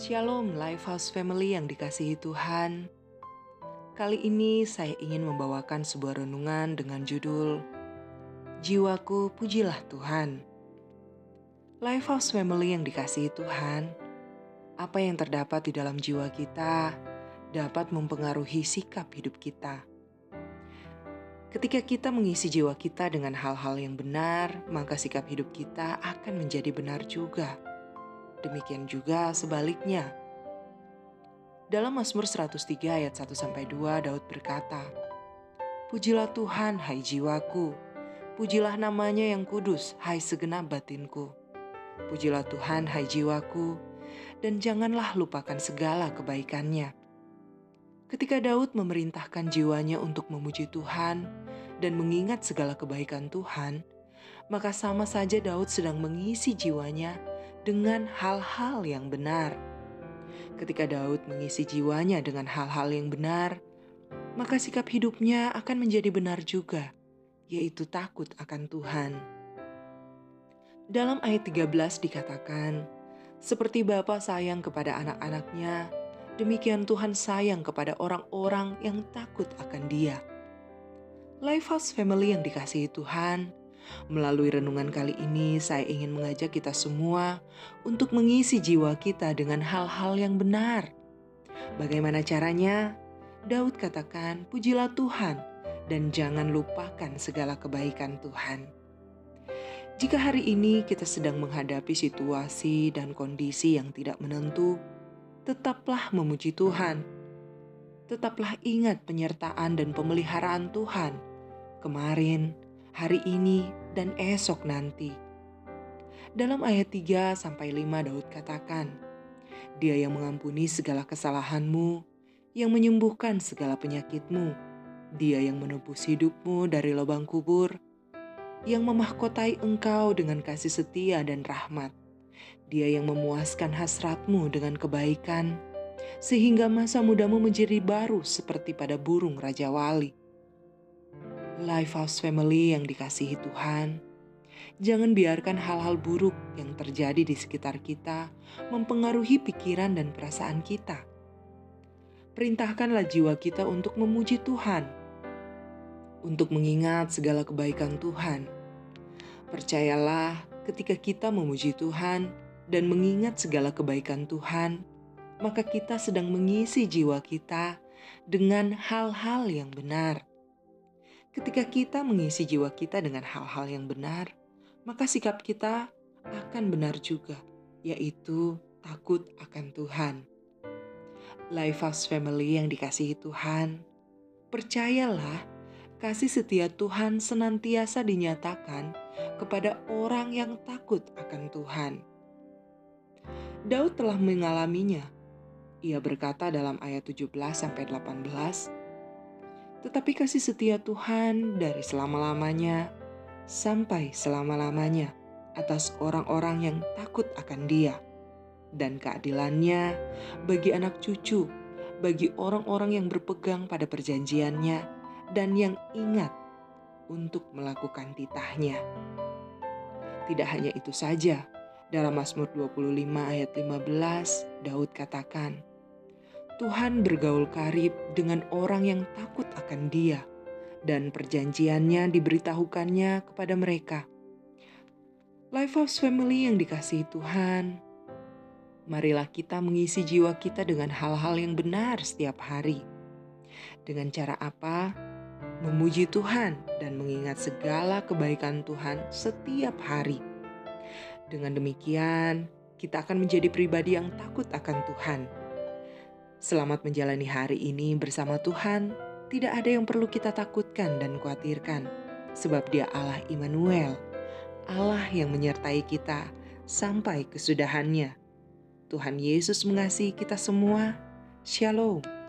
Shalom Lifehouse Family yang dikasihi Tuhan. Kali ini saya ingin membawakan sebuah renungan dengan judul Jiwaku Pujilah Tuhan. Lifehouse Family yang dikasihi Tuhan, apa yang terdapat di dalam jiwa kita dapat mempengaruhi sikap hidup kita. Ketika kita mengisi jiwa kita dengan hal-hal yang benar, maka sikap hidup kita akan menjadi benar juga. Demikian juga sebaliknya. Dalam Mazmur 103 ayat 1 sampai 2 Daud berkata, Pujilah Tuhan hai jiwaku, pujilah namanya yang kudus hai segenap batinku. Pujilah Tuhan hai jiwaku, dan janganlah lupakan segala kebaikannya. Ketika Daud memerintahkan jiwanya untuk memuji Tuhan dan mengingat segala kebaikan Tuhan, maka sama saja Daud sedang mengisi jiwanya dengan hal-hal yang benar. Ketika Daud mengisi jiwanya dengan hal-hal yang benar, maka sikap hidupnya akan menjadi benar juga, yaitu takut akan Tuhan. Dalam ayat 13 dikatakan, seperti Bapa sayang kepada anak-anaknya, demikian Tuhan sayang kepada orang-orang yang takut akan Dia. Lifehouse Family yang dikasihi Tuhan, Melalui renungan kali ini, saya ingin mengajak kita semua untuk mengisi jiwa kita dengan hal-hal yang benar. Bagaimana caranya? Daud katakan, "Pujilah Tuhan dan jangan lupakan segala kebaikan Tuhan." Jika hari ini kita sedang menghadapi situasi dan kondisi yang tidak menentu, tetaplah memuji Tuhan. Tetaplah ingat penyertaan dan pemeliharaan Tuhan kemarin, hari ini, dan esok nanti. Dalam ayat 3 sampai 5 Daud katakan, Dia yang mengampuni segala kesalahanmu, yang menyembuhkan segala penyakitmu, Dia yang menebus hidupmu dari lubang kubur, yang memahkotai engkau dengan kasih setia dan rahmat. Dia yang memuaskan hasratmu dengan kebaikan, sehingga masa mudamu menjadi baru seperti pada burung Raja Wali. Lifehouse Family yang dikasihi Tuhan, jangan biarkan hal-hal buruk yang terjadi di sekitar kita mempengaruhi pikiran dan perasaan kita. Perintahkanlah jiwa kita untuk memuji Tuhan, untuk mengingat segala kebaikan Tuhan. Percayalah, ketika kita memuji Tuhan dan mengingat segala kebaikan Tuhan, maka kita sedang mengisi jiwa kita dengan hal-hal yang benar Ketika kita mengisi jiwa kita dengan hal-hal yang benar, maka sikap kita akan benar juga, yaitu takut akan Tuhan. Lifehouse Family yang dikasihi Tuhan, percayalah kasih setia Tuhan senantiasa dinyatakan kepada orang yang takut akan Tuhan. Daud telah mengalaminya. Ia berkata dalam ayat 17 sampai 18, tetapi kasih setia Tuhan dari selama-lamanya sampai selama-lamanya atas orang-orang yang takut akan Dia, dan keadilannya bagi anak cucu, bagi orang-orang yang berpegang pada perjanjiannya, dan yang ingat untuk melakukan titahnya. Tidak hanya itu saja, dalam Mazmur 25 ayat 15, Daud katakan, Tuhan bergaul karib dengan orang yang takut akan Dia, dan perjanjiannya diberitahukannya kepada mereka. Lifehouse Family yang dikasihi Tuhan, marilah kita mengisi jiwa kita dengan hal-hal yang benar setiap hari. Dengan cara apa? Memuji Tuhan dan mengingat segala kebaikan Tuhan setiap hari. Dengan demikian, kita akan menjadi pribadi yang takut akan Tuhan Selamat menjalani hari ini bersama Tuhan. Tidak ada yang perlu kita takutkan dan khawatirkan, sebab Dia Allah Immanuel, Allah yang menyertai kita sampai kesudahannya. Tuhan Yesus mengasihi kita semua. Shalom.